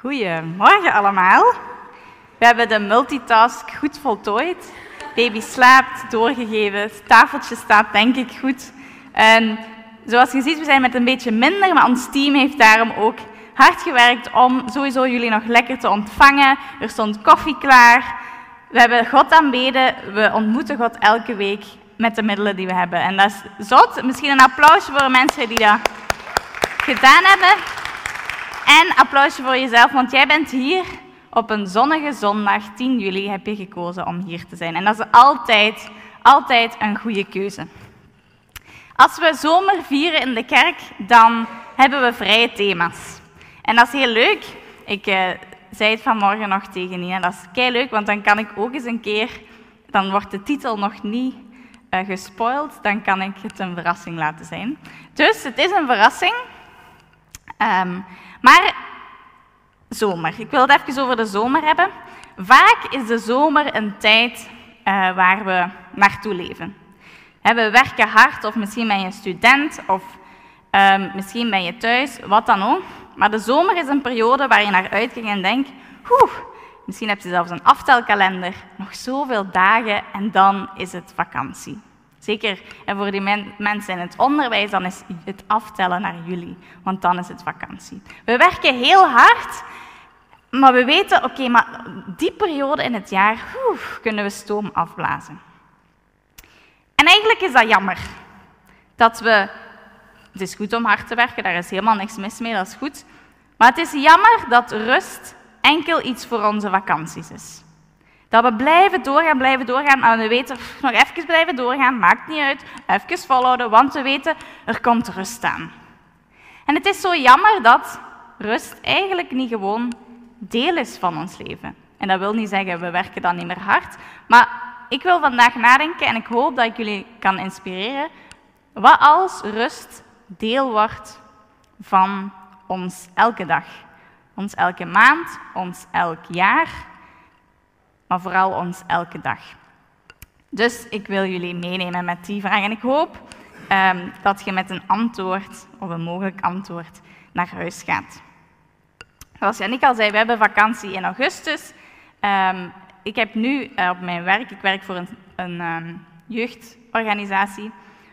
Goedemorgen allemaal. We hebben de multitask goed voltooid. Baby slaapt, doorgegeven, het tafeltje staat denk ik goed. En zoals je ziet, we zijn met een beetje minder, maar ons team heeft daarom ook hard gewerkt om sowieso jullie nog lekker te ontvangen. Er stond koffie klaar. We hebben God aanbeden. We ontmoeten God elke week met de middelen die we hebben. En dat is zot. Misschien een applausje voor de mensen die dat gedaan hebben. En applausje voor jezelf, want jij bent hier op een zonnige zondag, 10 juli, heb je gekozen om hier te zijn. En dat is altijd, altijd een goede keuze. Als we zomer vieren in de kerk, dan hebben we vrije thema's. En dat is heel leuk. Ik uh, zei het vanmorgen nog tegen Nina, dat is kei leuk, want dan kan ik ook eens een keer, dan wordt de titel nog niet uh, gespoild, dan kan ik het een verrassing laten zijn. Dus het is een verrassing. Um, maar zomer. Ik wil het even over de zomer hebben. Vaak is de zomer een tijd uh, waar we naartoe leven. we werken hard, of misschien ben je student, of um, misschien ben je thuis, wat dan ook. Maar de zomer is een periode waar je naar uitkijkt en denkt, oeh, misschien heb je zelfs een aftelkalender, nog zoveel dagen en dan is het vakantie. Zeker en voor die men mensen in het onderwijs, dan is het aftellen naar juli, want dan is het vakantie. We werken heel hard, maar we weten, oké, maar die periode in het jaar kunnen we stoom afblazen. En eigenlijk is dat jammer. Dat we, het is goed om hard te werken, daar is helemaal niks mis mee, dat is goed. Maar het is jammer dat rust enkel iets voor onze vakanties is. Dat we blijven doorgaan, blijven doorgaan, maar we weten, nog even blijven doorgaan, maakt niet uit, even volhouden, want we weten, er komt rust aan. En het is zo jammer dat rust eigenlijk niet gewoon deel is van ons leven. En dat wil niet zeggen, we werken dan niet meer hard, maar ik wil vandaag nadenken en ik hoop dat ik jullie kan inspireren. Wat als rust deel wordt van ons elke dag, ons elke maand, ons elk jaar, maar vooral ons elke dag. Dus ik wil jullie meenemen met die vraag en ik hoop um, dat je met een antwoord of een mogelijk antwoord naar huis gaat. Zoals Janik al zei, we hebben vakantie in augustus. Um, ik heb nu uh, op mijn werk, ik werk voor een, een um, jeugdorganisatie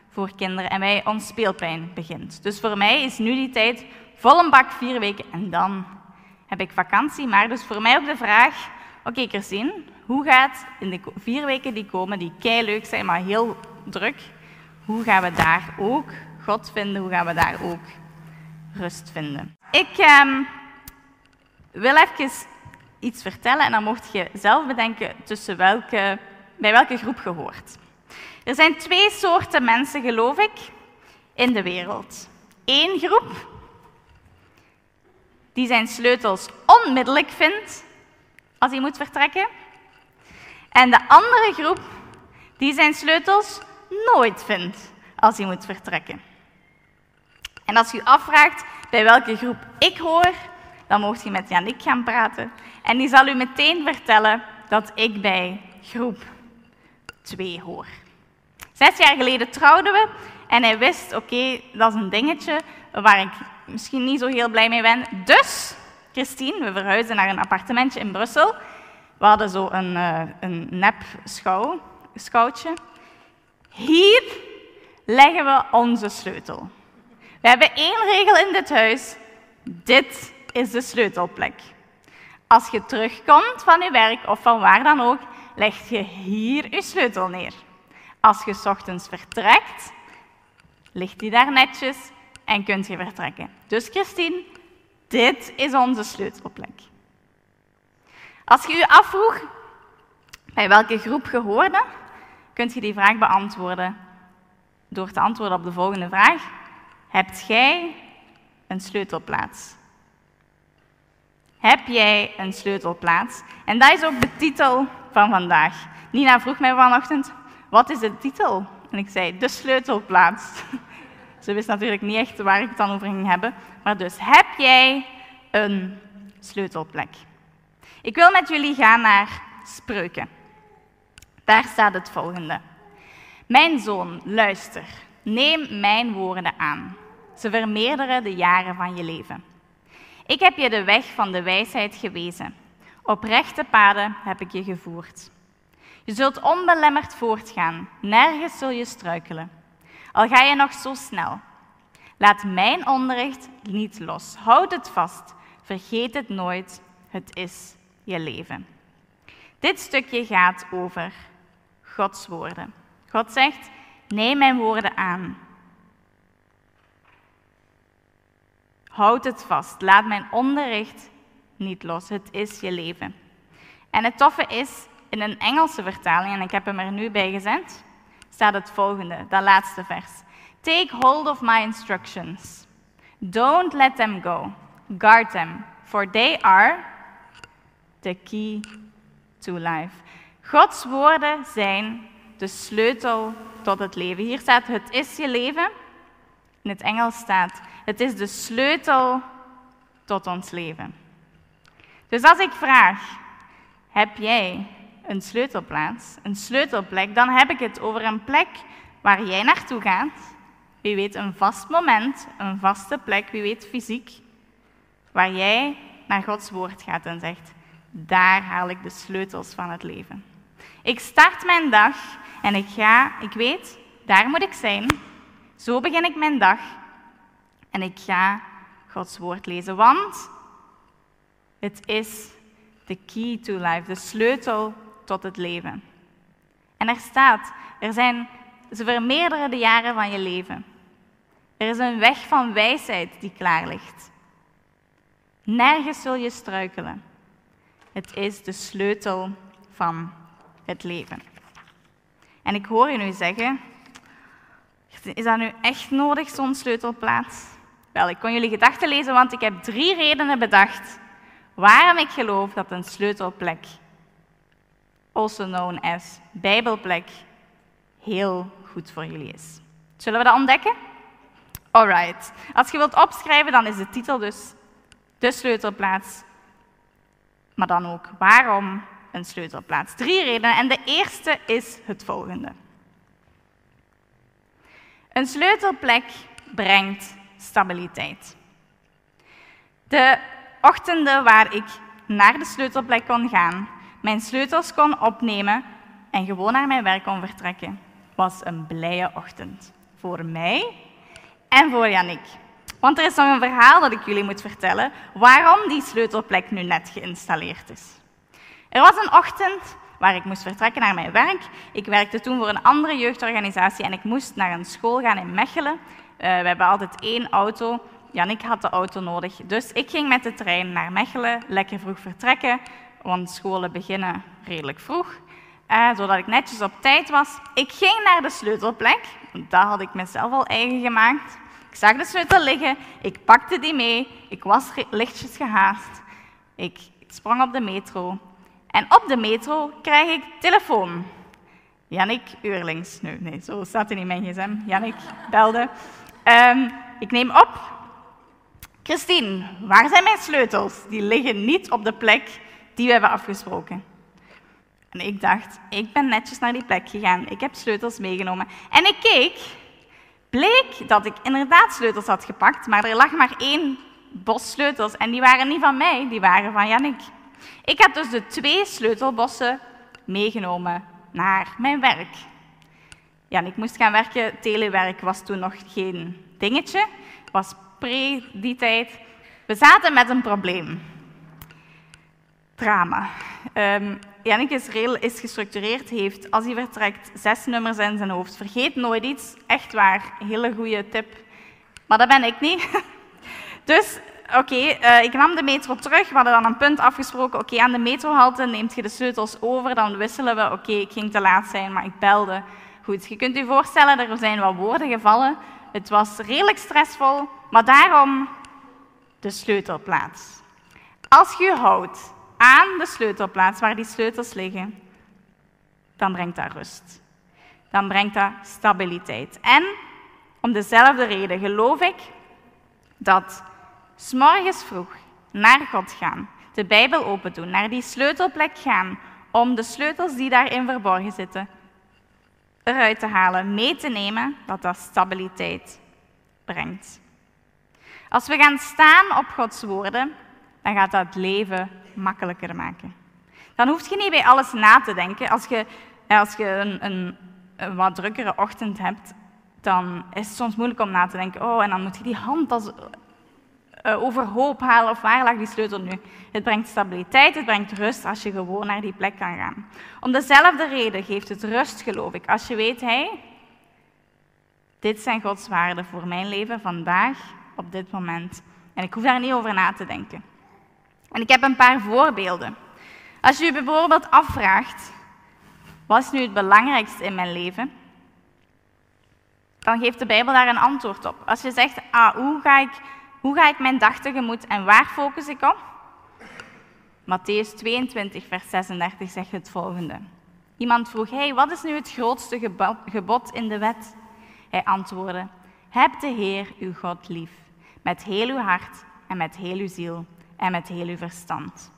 voor kinderen en wij, ons speelplein begint. Dus voor mij is nu die tijd vol een bak vier weken en dan heb ik vakantie. Maar dus voor mij ook de vraag, oké okay, Christine, hoe gaat in de vier weken die komen, die kei leuk zijn, maar heel druk, hoe gaan we daar ook God vinden? Hoe gaan we daar ook rust vinden? Ik um, wil even iets vertellen en dan mocht je zelf bedenken tussen welke, bij welke groep je hoort. Er zijn twee soorten mensen, geloof ik, in de wereld. Eén groep die zijn sleutels onmiddellijk vindt als hij moet vertrekken. En de andere groep die zijn sleutels nooit vindt als hij moet vertrekken. En als u afvraagt bij welke groep ik hoor, dan mocht je met Janik gaan praten. En die zal u meteen vertellen dat ik bij groep 2 hoor. Zes jaar geleden trouwden we en hij wist, oké, dat is een dingetje waar ik misschien niet zo heel blij mee ben. Dus, Christine, we verhuizen naar een appartementje in Brussel. We hadden zo een, uh, een nep schouw, schouwtje. Hier leggen we onze sleutel. We hebben één regel in dit huis. Dit is de sleutelplek. Als je terugkomt van je werk of van waar dan ook, leg je hier je sleutel neer. Als je ochtends vertrekt, ligt die daar netjes en kunt je vertrekken. Dus Christine, dit is onze sleutelplek. Als je je afvroeg bij welke groep je hoorde, kunt je die vraag beantwoorden door te antwoorden op de volgende vraag. Hebt jij een sleutelplaats? Heb jij een sleutelplaats? En dat is ook de titel van vandaag. Nina vroeg mij vanochtend, wat is de titel? En ik zei, de sleutelplaats. Ze wist natuurlijk niet echt waar ik het dan over ging hebben. Maar dus, heb jij een sleutelplek? Ik wil met jullie gaan naar spreuken. Daar staat het volgende. Mijn zoon, luister. Neem mijn woorden aan. Ze vermeerderen de jaren van je leven. Ik heb je de weg van de wijsheid gewezen. Op rechte paden heb ik je gevoerd. Je zult onbelemmerd voortgaan, nergens zul je struikelen. Al ga je nog zo snel. Laat mijn onderricht niet los. Houd het vast. Vergeet het nooit. Het is je leven. Dit stukje gaat over Gods woorden. God zegt: Neem mijn woorden aan. Houd het vast. Laat mijn onderricht niet los. Het is je leven. En het toffe is, in een Engelse vertaling, en ik heb hem er nu bij gezet, staat het volgende, dat laatste vers. Take hold of my instructions. Don't let them go. Guard them, for they are the key to life. Gods woorden zijn de sleutel tot het leven. Hier staat: Het is je leven. In het Engels staat: Het is de sleutel tot ons leven. Dus als ik vraag: Heb jij een sleutelplaats, een sleutelplek, dan heb ik het over een plek waar jij naartoe gaat. Wie weet een vast moment, een vaste plek, wie weet fysiek, waar jij naar Gods woord gaat en zegt: Daar haal ik de sleutels van het leven. Ik start mijn dag en ik ga, ik weet, daar moet ik zijn. Zo begin ik mijn dag en ik ga Gods woord lezen, want het is de key to life, de sleutel het leven. En er staat, er zijn, ze vermeerderen de jaren van je leven. Er is een weg van wijsheid die klaar ligt. Nergens zul je struikelen. Het is de sleutel van het leven. En ik hoor je nu zeggen, is dat nu echt nodig, zo'n sleutelplaats? Wel, ik kon jullie gedachten lezen, want ik heb drie redenen bedacht waarom ik geloof dat een sleutelplek, also known as Bijbelplek, heel goed voor jullie is. Zullen we dat ontdekken? Alright. Als je wilt opschrijven, dan is de titel dus de sleutelplaats. Maar dan ook waarom een sleutelplaats. Drie redenen. En de eerste is het volgende. Een sleutelplek brengt stabiliteit. De ochtenden waar ik naar de sleutelplek kon gaan, mijn sleutels kon opnemen en gewoon naar mijn werk kon vertrekken, was een blije ochtend. Voor mij en voor Jannik. Want er is nog een verhaal dat ik jullie moet vertellen waarom die sleutelplek nu net geïnstalleerd is. Er was een ochtend waar ik moest vertrekken naar mijn werk. Ik werkte toen voor een andere jeugdorganisatie en ik moest naar een school gaan in Mechelen. Uh, we hebben altijd één auto. Jannik had de auto nodig. Dus ik ging met de trein naar Mechelen, lekker vroeg vertrekken, want scholen beginnen redelijk vroeg. Uh, zodat ik netjes op tijd was. Ik ging naar de sleutelplek. Dat had ik mezelf al eigen gemaakt. Ik zag de sleutel liggen. Ik pakte die mee. Ik was lichtjes gehaast. Ik sprong op de metro. En op de metro krijg ik telefoon. Jannik Uurlings. Nee, nee, zo staat hij in mijn gsm. Jannik belde. Um, ik neem op. Christine, waar zijn mijn sleutels? Die liggen niet op de plek die we hebben afgesproken. En ik dacht, ik ben netjes naar die plek gegaan. Ik heb sleutels meegenomen. En ik keek, bleek dat ik inderdaad sleutels had gepakt, maar er lag maar één bos sleutels. En die waren niet van mij, die waren van Jannik. Ik heb dus de twee sleutelbossen meegenomen naar mijn werk. Ja, ik moest gaan werken. Telewerk was toen nog geen dingetje. was pre die tijd. We zaten met een probleem. Drama. Um, Jannik is, is gestructureerd, heeft als hij vertrekt zes nummers in zijn hoofd. Vergeet nooit iets. Echt waar. Hele goede tip. Maar dat ben ik niet. Dus oké, eh, ik nam de metro terug. We hadden dan een punt afgesproken. Oké, aan de metrohalte neemt je de sleutels over. Dan wisselen we. Oké, ik ging te laat zijn, maar ik belde. Goed, je kunt je voorstellen, er zijn wat woorden gevallen. Het was redelijk stressvol, maar daarom de sleutelplaats. Als je houdt aan de sleutelplaats waar die sleutels liggen, dan brengt dat rust. Dan brengt dat stabiliteit. En om dezelfde reden geloof ik dat S'morgens vroeg naar God gaan, de Bijbel open doen, naar die sleutelplek gaan, om de sleutels die daarin verborgen zitten eruit te halen, mee te nemen, dat dat stabiliteit brengt. Als we gaan staan op Gods woorden, dan gaat dat leven makkelijker maken. Dan hoef je niet bij alles na te denken. Als je, als je een, een, wat drukkere ochtend hebt, dan is het soms moeilijk om na te denken. Oh, en dan moet je die hand uh, overhoop halen of waar lag die sleutel nu. Het brengt stabiliteit, het brengt rust als je gewoon naar die plek kan gaan. Om dezelfde reden geeft het rust, geloof ik. Als je weet, hé, dit zijn Gods waarden voor mijn leven vandaag, op dit moment. En ik hoef daar niet over na te denken. En ik heb een paar voorbeelden. Als je je bijvoorbeeld afvraagt, wat is nu het belangrijkste in mijn leven? Dan geeft de Bijbel daar een antwoord op. Als je zegt, ah, hoe ga ik hoe ga ik mijn dag tegemoet en waar focus ik op? Matthäus 22, vers 36 zegt het volgende. Iemand vroeg, hey, wat is nu het grootste gebod in de wet? Hij antwoordde, heb de Heer uw God lief, met heel uw hart en met heel uw ziel en met heel uw verstand.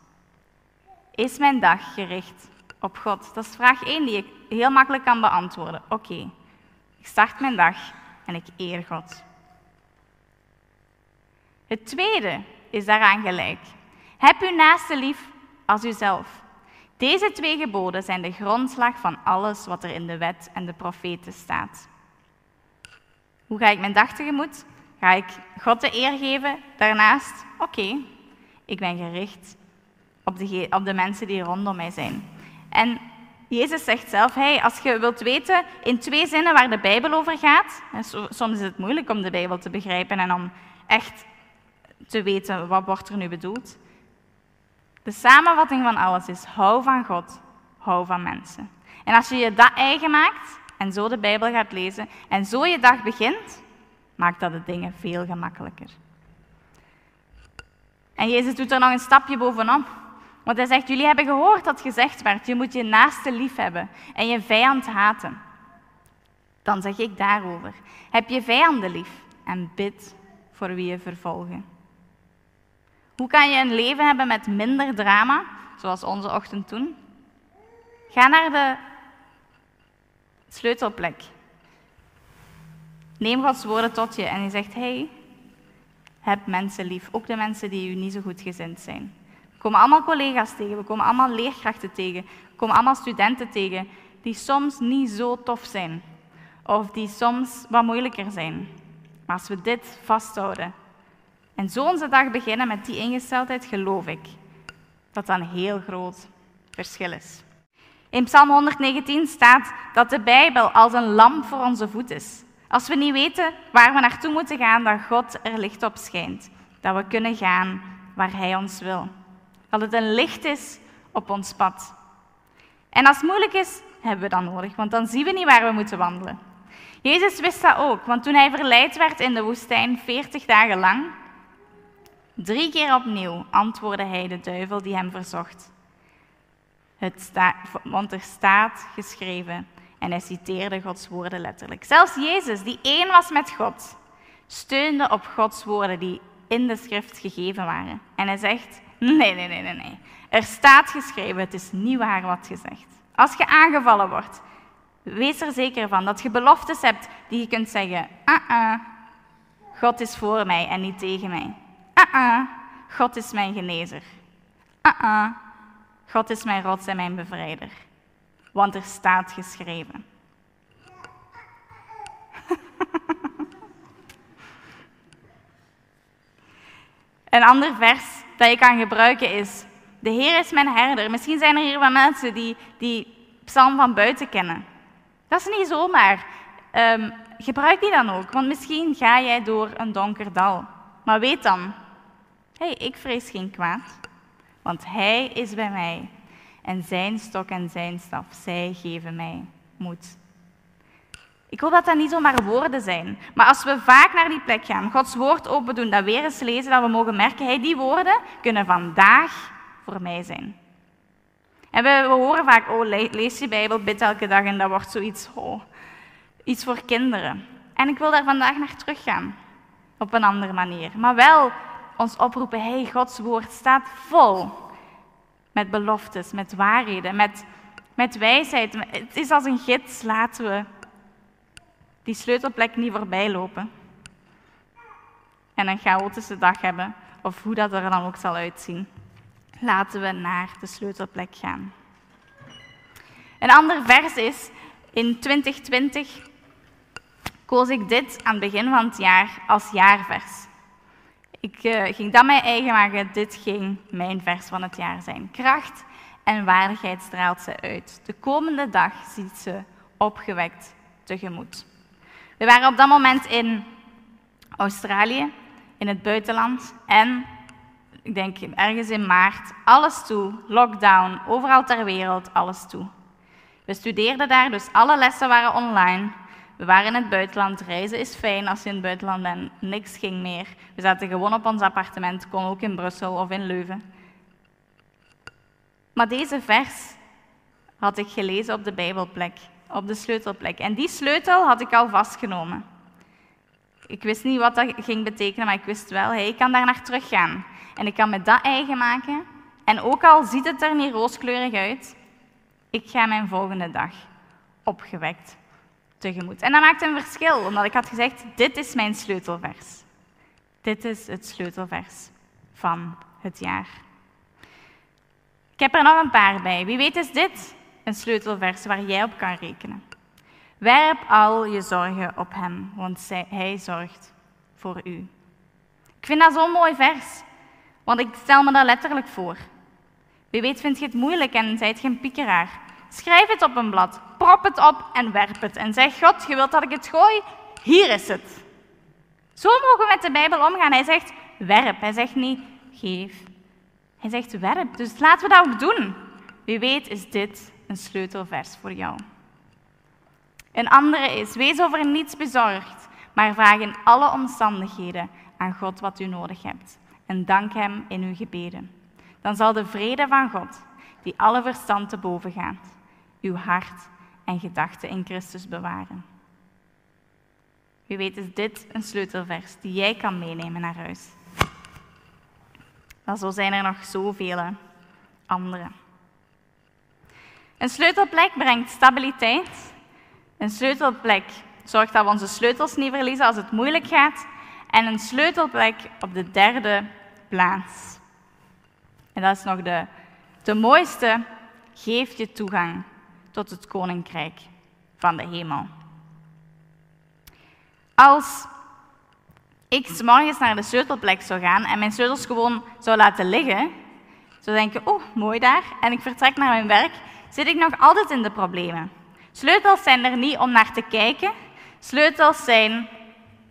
Is mijn dag gericht op God? Dat is vraag 1 die ik heel makkelijk kan beantwoorden. Oké, ik start mijn dag en ik eer God. Het tweede is daaraan gelijk. Heb uw naaste lief als uzelf. Deze twee geboden zijn de grondslag van alles wat er in de wet en de profeten staat. Hoe ga ik mijn dag tegemoet? Ga ik God de eer geven? Daarnaast, oké, ik ben gericht op de, op de mensen die rondom mij zijn. En Jezus zegt zelf, hey, als je wilt weten in twee zinnen waar de Bijbel over gaat, soms is het moeilijk om de Bijbel te begrijpen en om echt te weten wat wordt er nu bedoeld. De samenvatting van alles is hou van God, hou van mensen. En als je je dat eigen maakt en zo de Bijbel gaat lezen en zo je dag begint, maakt dat de dingen veel gemakkelijker. En Jezus doet er nog een stapje bovenop. Want hij zegt, jullie hebben gehoord dat gezegd werd, je moet je naaste lief hebben en je vijand haten. Dan zeg ik daarover, heb je vijanden lief en bid voor wie je vervolgen. Hoe kan je een leven hebben met minder drama, zoals onze ochtend toen? Ga naar de sleutelplek. Neem Gods woorden tot je en je zegt: hey, heb mensen lief, ook de mensen die u niet zo goed gezind zijn. We komen allemaal collega's tegen, we komen allemaal leerkrachten tegen, we komen allemaal studenten tegen die soms niet zo tof zijn of die soms wat moeilijker zijn. Maar als we dit vasthouden, en zo onze dag beginnen met die ingesteldheid, geloof ik dat dat een heel groot verschil is. In Psalm 119 staat dat de Bijbel als een lamp voor onze voet is. Als we niet weten waar we naartoe moeten gaan, dat God er licht op schijnt. Dat we kunnen gaan waar Hij ons wil. Dat het een licht is op ons pad. En als het moeilijk is, hebben we dat nodig, want dan zien we niet waar we moeten wandelen. Jezus wist dat ook, want toen hij verleid werd in de woestijn 40 dagen lang, Drie keer opnieuw antwoordde hij de duivel die hem verzocht. Het want er staat geschreven, en hij citeerde Gods woorden letterlijk. Zelfs Jezus, die één was met God, steunde op Gods woorden die in de schrift gegeven waren. En hij zegt, nee, nee, nee, nee, nee. Er staat geschreven, het is niet waar wat je zegt. Als je aangevallen wordt, wees er zeker van dat je beloftes hebt die je kunt zeggen, ah, ah, God is voor mij en niet tegen mij. Ah, God is mijn genezer. Ah, God is mijn rots en mijn bevrijder. Want er staat geschreven. Een ander vers dat je kan gebruiken is: De Heer is mijn herder. Misschien zijn er hier wat mensen die die psalm van buiten kennen. Dat is niet zomaar. Um, gebruik die dan ook, want misschien ga jij door een donker dal. Maar weet dan, hey, ik vrees geen kwaad, want Hij is bij mij. En zijn stok en zijn staf, zij geven mij moed. Ik hoop dat dat niet zomaar woorden zijn. Maar als we vaak naar die plek gaan, Gods woord open doen, dat weer eens lezen, dat we mogen merken, hey, die woorden kunnen vandaag voor mij zijn. En we, we horen vaak, oh, lees je Bijbel, bid elke dag en dat wordt zoiets, oh, iets voor kinderen. En ik wil daar vandaag naar teruggaan, op een andere manier. Maar wel ons oproepen, hey, Gods woord staat vol met beloftes, met waarheden, met, met wijsheid. Het is als een gids, laten we die sleutelplek niet voorbij lopen. en een chaotische dag hebben, of hoe dat er dan ook zal uitzien. Laten we naar de sleutelplek gaan. Een ander vers is, in 2020 koos ik dit aan het begin van het jaar als jaarvers. Ik uh, ging dat mij eigen maken, dit ging mijn vers van het jaar zijn. Kracht en waardigheid straalt ze uit. De komende dag ziet ze opgewekt tegemoet. We waren op dat moment in Australië, in het buitenland. En ik denk ergens in maart, alles toe, lockdown, overal ter wereld, alles toe. We studeerden daar, dus alle lessen waren online. We waren in het buitenland, reizen is fijn als je in het buitenland bent, niks ging meer. We zaten gewoon op ons appartement, kon ook in Brussel of in Leuven. Maar deze vers had ik gelezen op de Bijbelplek, op de sleutelplek. En die sleutel had ik al vastgenomen. Ik wist niet wat dat ging betekenen, maar ik wist wel, hey, ik kan daar naar teruggaan. En ik kan me dat eigen maken. En ook al ziet het er niet rooskleurig uit, ik ga mijn volgende dag opgewekt En dat maakte een verschil, omdat ik had gezegd, dit is mijn sleutelvers. Dit is het sleutelvers van het jaar. Ik heb er nog een paar bij. Wie weet is dit een sleutelvers waar jij op kan rekenen. Werp al je zorgen op hem, want hij zorgt voor u. Ik vind dat zo'n mooi vers, want ik stel me dat letterlijk voor. Wie weet vind je het moeilijk en zijt geen piekeraar. Schrijf het op een blad, prop het op en werp het. En zeg, God, je wilt dat ik het gooi? Hier is het. Zo mogen we met de Bijbel omgaan. Hij zegt, werp. Hij zegt niet, geef. Hij zegt, werp. Dus laten we dat ook doen. Wie weet is dit een sleutelvers voor jou. Een andere is, wees over niets bezorgd, maar vraag in alle omstandigheden aan God wat u nodig hebt. En dank Hem in uw gebeden. Dan zal de vrede van God, die alle verstand te boven gaat, uw hart en gedachten in Christus bewaren. Wie weet is dit een sleutelvers die jij kan meenemen naar huis. Maar zo zijn er nog zoveel andere. Een sleutelplek brengt stabiliteit. Een sleutelplek zorgt dat we onze sleutels niet verliezen als het moeilijk gaat. En een sleutelplek op de derde plaats. En dat is nog de, de mooiste, geeft je toegang tot het koninkrijk van de hemel. Als ik s morgens naar de sleutelplek zou gaan en mijn sleutels gewoon zou laten liggen, zou denken, oh, mooi daar, en ik vertrek naar mijn werk, zit ik nog altijd in de problemen. Sleutels zijn er niet om naar te kijken. Sleutels zijn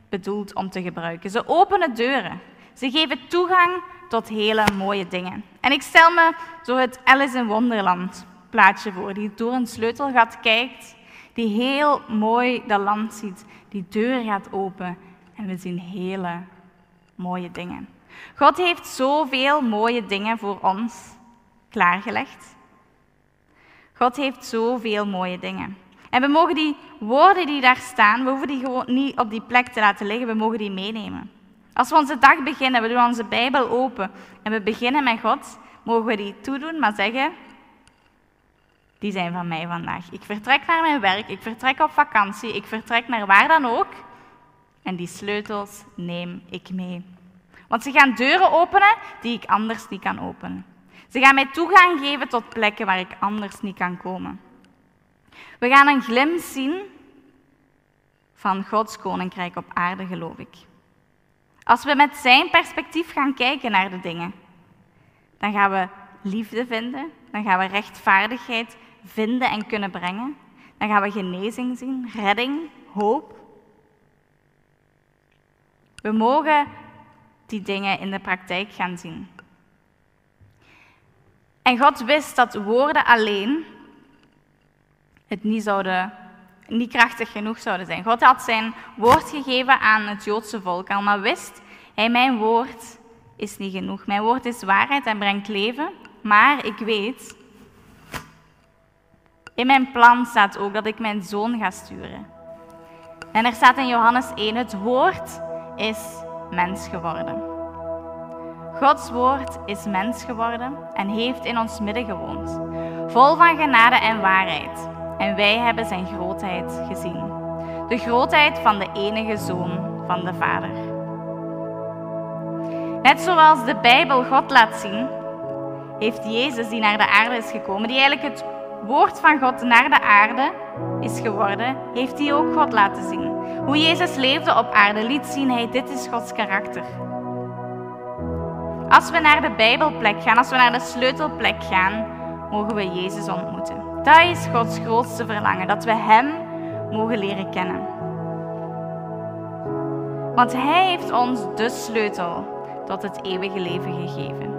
bedoeld om te gebruiken. Ze openen deuren. Ze geven toegang tot hele mooie dingen. En ik stel me zo het Alice in Wonderland plaatje voor, die door een sleutelgat kijkt, die heel mooi dat land ziet. Die deur gaat open en we zien hele mooie dingen. God heeft zoveel mooie dingen voor ons klaargelegd. God heeft zoveel mooie dingen. En we mogen die woorden die daar staan, we hoeven die gewoon niet op die plek te laten liggen, we mogen die meenemen. Als we onze dag beginnen, we doen onze Bijbel open en we beginnen met God, mogen we die toedoen, maar zeggen, die zijn van mij vandaag. Ik vertrek naar mijn werk, ik vertrek op vakantie, ik vertrek naar waar dan ook. En die sleutels neem ik mee. Want ze gaan deuren openen die ik anders niet kan openen. Ze gaan mij toegang geven tot plekken waar ik anders niet kan komen. We gaan een glimp zien van Gods koninkrijk op aarde, geloof ik. Als we met zijn perspectief gaan kijken naar de dingen, dan gaan we liefde vinden, dan gaan we rechtvaardigheid vinden en kunnen brengen, dan gaan we genezing zien, redding, hoop. We mogen die dingen in de praktijk gaan zien. En God wist dat woorden alleen het niet, zouden, niet krachtig genoeg zouden zijn. God had zijn woord gegeven aan het Joodse volk al, maar wist hij, mijn woord is niet genoeg. Mijn woord is waarheid en brengt leven, maar ik weet, in mijn plan staat ook dat ik mijn zoon ga sturen. En er staat in Johannes 1, het woord is mens geworden. Gods woord is mens geworden en heeft in ons midden gewoond, vol van genade en waarheid. En wij hebben zijn grootheid gezien. De grootheid van de enige zoon van de Vader. Net zoals de Bijbel God laat zien, heeft Jezus die naar de aarde is gekomen, die eigenlijk het woord van God naar de aarde is geworden, heeft hij ook God laten zien. Hoe Jezus leefde op aarde liet zien, hij, dit is Gods karakter. Als we naar de Bijbelplek gaan, als we naar de sleutelplek gaan, mogen we Jezus ontmoeten. Dat is Gods grootste verlangen, dat we Hem mogen leren kennen. Want Hij heeft ons de sleutel tot het eeuwige leven gegeven.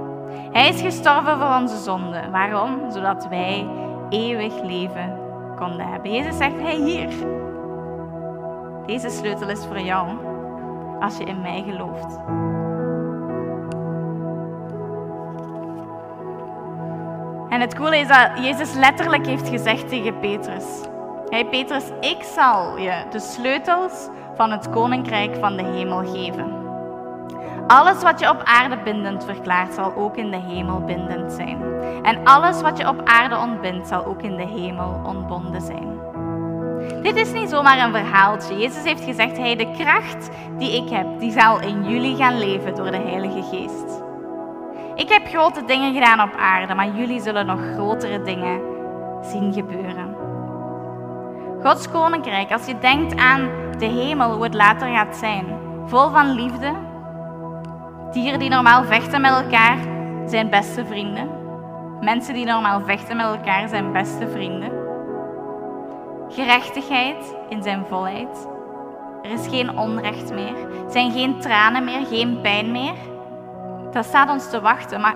Hij is gestorven voor onze zonden. Waarom? Zodat wij eeuwig leven konden hebben. Jezus zegt, hey hier, deze sleutel is voor jou als je in mij gelooft. En het coole is dat Jezus letterlijk heeft gezegd tegen Petrus. Hij, Petrus, ik zal je de sleutels van het koninkrijk van de hemel geven. Alles wat je op aarde bindend verklaart, zal ook in de hemel bindend zijn. En alles wat je op aarde ontbindt, zal ook in de hemel ontbonden zijn. Dit is niet zomaar een verhaaltje. Jezus heeft gezegd, hij, de kracht die ik heb, die zal in jullie gaan leven door de Heilige Geest. Ik heb grote dingen gedaan op aarde, maar jullie zullen nog grotere dingen zien gebeuren. Gods koninkrijk, als je denkt aan de hemel, hoe het later gaat zijn, vol van liefde. Dieren die normaal vechten met elkaar zijn beste vrienden. Mensen die normaal vechten met elkaar zijn beste vrienden. Gerechtigheid in zijn volheid. Er is geen onrecht meer. Er zijn geen tranen meer, geen pijn meer. Dat staat ons te wachten. Maar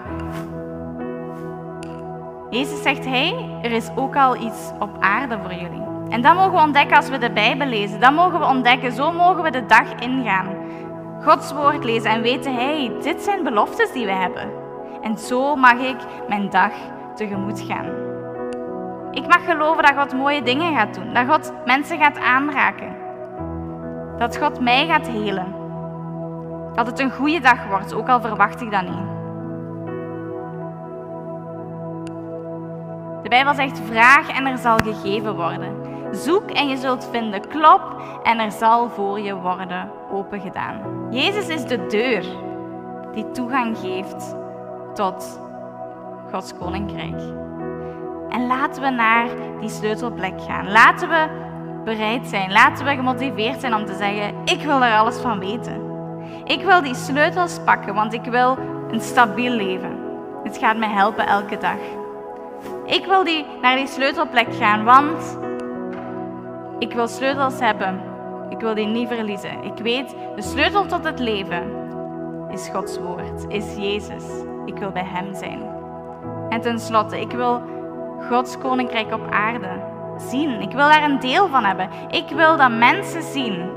Jezus zegt, hey, er is ook al iets op aarde voor jullie. En dat mogen we ontdekken als we de Bijbel lezen. Dat mogen we ontdekken. Zo mogen we de dag ingaan. Gods woord lezen en weten, hey, dit zijn beloftes die we hebben. En zo mag ik mijn dag tegemoet gaan. Ik mag geloven dat God mooie dingen gaat doen. Dat God mensen gaat aanraken. Dat God mij gaat helen. Dat het een goede dag wordt, ook al verwacht ik dat niet. De Bijbel zegt: vraag en er zal gegeven worden. Zoek en je zult vinden. Klop en er zal voor je worden opengedaan. Jezus is de deur die toegang geeft tot Gods koninkrijk. En laten we naar die sleutelplek gaan. Laten we bereid zijn. Laten we gemotiveerd zijn om te zeggen: Ik wil er alles van weten. Ik wil die sleutels pakken, want ik wil een stabiel leven. Het gaat mij helpen elke dag. Ik wil die, naar die sleutelplek gaan, want ik wil sleutels hebben. Ik wil die niet verliezen. Ik weet, de sleutel tot het leven is Gods woord, is Jezus. Ik wil bij Hem zijn. En tenslotte, ik wil Gods koninkrijk op aarde zien. Ik wil daar een deel van hebben. Ik wil dat mensen zien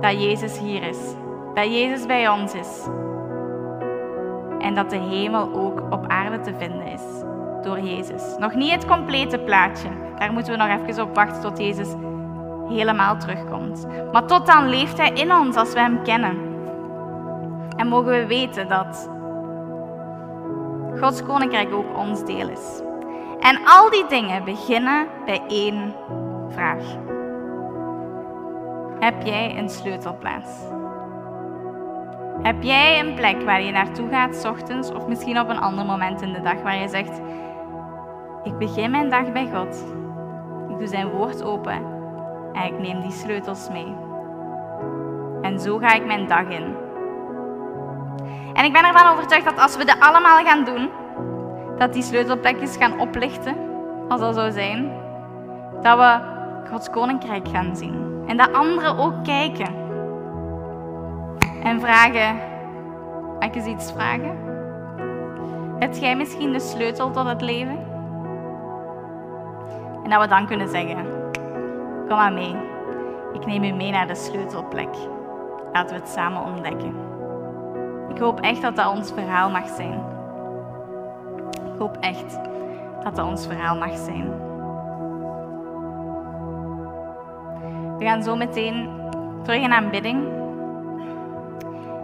dat Jezus hier is. Dat Jezus bij ons is. En dat de hemel ook op aarde te vinden is door Jezus. Nog niet het complete plaatje. Daar moeten we nog even op wachten tot Jezus helemaal terugkomt. Maar tot dan leeft Hij in ons als we Hem kennen. En mogen we weten dat Gods koninkrijk ook ons deel is. En al die dingen beginnen bij één vraag. Heb jij een sleutelplaats? Heb jij een plek waar je naartoe gaat, ochtends of misschien op een ander moment in de dag, waar je zegt: Ik begin mijn dag bij God. Ik doe zijn woord open en ik neem die sleutels mee. En zo ga ik mijn dag in. En ik ben ervan overtuigd dat als we dat allemaal gaan doen, dat die sleutelplekjes gaan oplichten, als dat zou zijn, dat we Gods koninkrijk gaan zien. En dat anderen ook kijken. En vragen, mag ik eens iets vragen? Heb jij misschien de sleutel tot het leven? En dat we dan kunnen zeggen, kom maar mee. Ik neem u mee naar de sleutelplek. Laten we het samen ontdekken. Ik hoop echt dat dat ons verhaal mag zijn. Ik hoop echt dat dat ons verhaal mag zijn. We gaan zo meteen terug in aanbidding.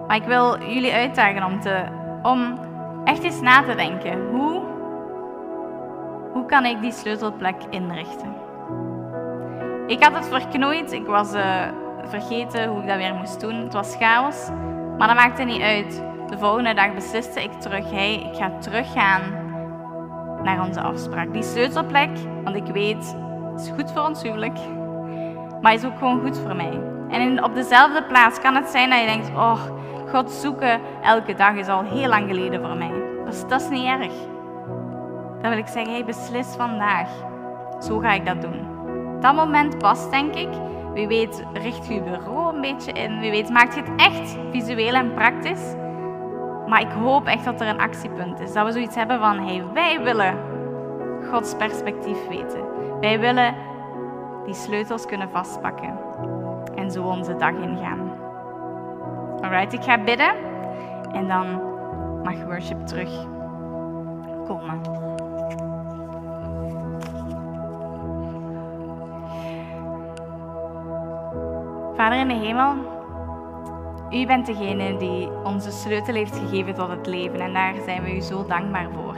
Maar ik wil jullie uitdagen om, te, om echt eens na te denken. Hoe, hoe kan ik die sleutelplek inrichten? Ik had het verknoeid. Ik was uh, vergeten hoe ik dat weer moest doen. Het was chaos. Maar dat maakte niet uit. De volgende dag besliste ik terug, hey, ik ga teruggaan naar onze afspraak. Die sleutelplek, want ik weet, het is goed voor ons huwelijk, maar is ook gewoon goed voor mij. En op dezelfde plaats kan het zijn dat je denkt, oh, God zoeken elke dag is al heel lang geleden voor mij. Dus dat is niet erg. Dan wil ik zeggen, hey, beslis vandaag. Zo ga ik dat doen. Dat moment past, denk ik. Wie weet, richt je bureau een beetje in. Wie weet, maakt je het echt visueel en praktisch. Maar ik hoop echt dat er een actiepunt is. Dat we zoiets hebben van, hey, wij willen Gods perspectief weten. Wij willen die sleutels kunnen vastpakken. En zo onze dag ingaan. Alright, ik ga bidden. En dan mag worship terug Vader in de hemel, u bent degene die onze sleutel heeft gegeven tot het leven en daar zijn we u zo dankbaar voor.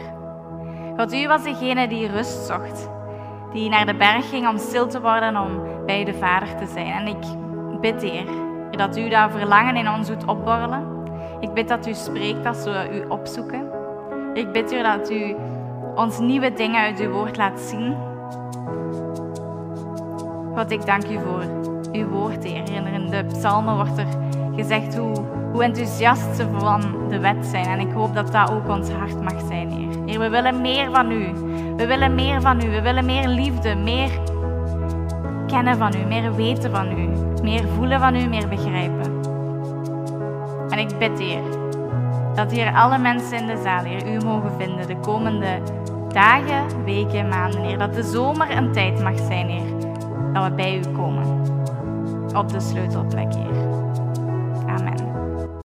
God, u was degene die rust zocht, die naar de berg ging om stil te worden, om bij de Vader te zijn. En ik bid, Heer, dat u dat verlangen in ons doet opborrelen. Ik bid dat u spreekt als we u opzoeken. Ik bid u dat u ons nieuwe dingen uit uw woord laat zien. God, ik dank u voor woord, Heer. In de psalmen wordt er gezegd hoe, hoe enthousiast ze van de wet zijn. En ik hoop dat dat ook ons hart mag zijn, Heer. Heer, we willen meer van u. We willen meer van u. We willen meer liefde, meer kennen van u, meer weten van u, meer voelen van u, meer begrijpen. En ik bid, Heer, dat hier alle mensen in de zaal, Heer, u mogen vinden de komende dagen, weken, maanden, Heer. Dat de zomer een tijd mag zijn, Heer, dat we bij u komen. Op de sleutelplek, Heer.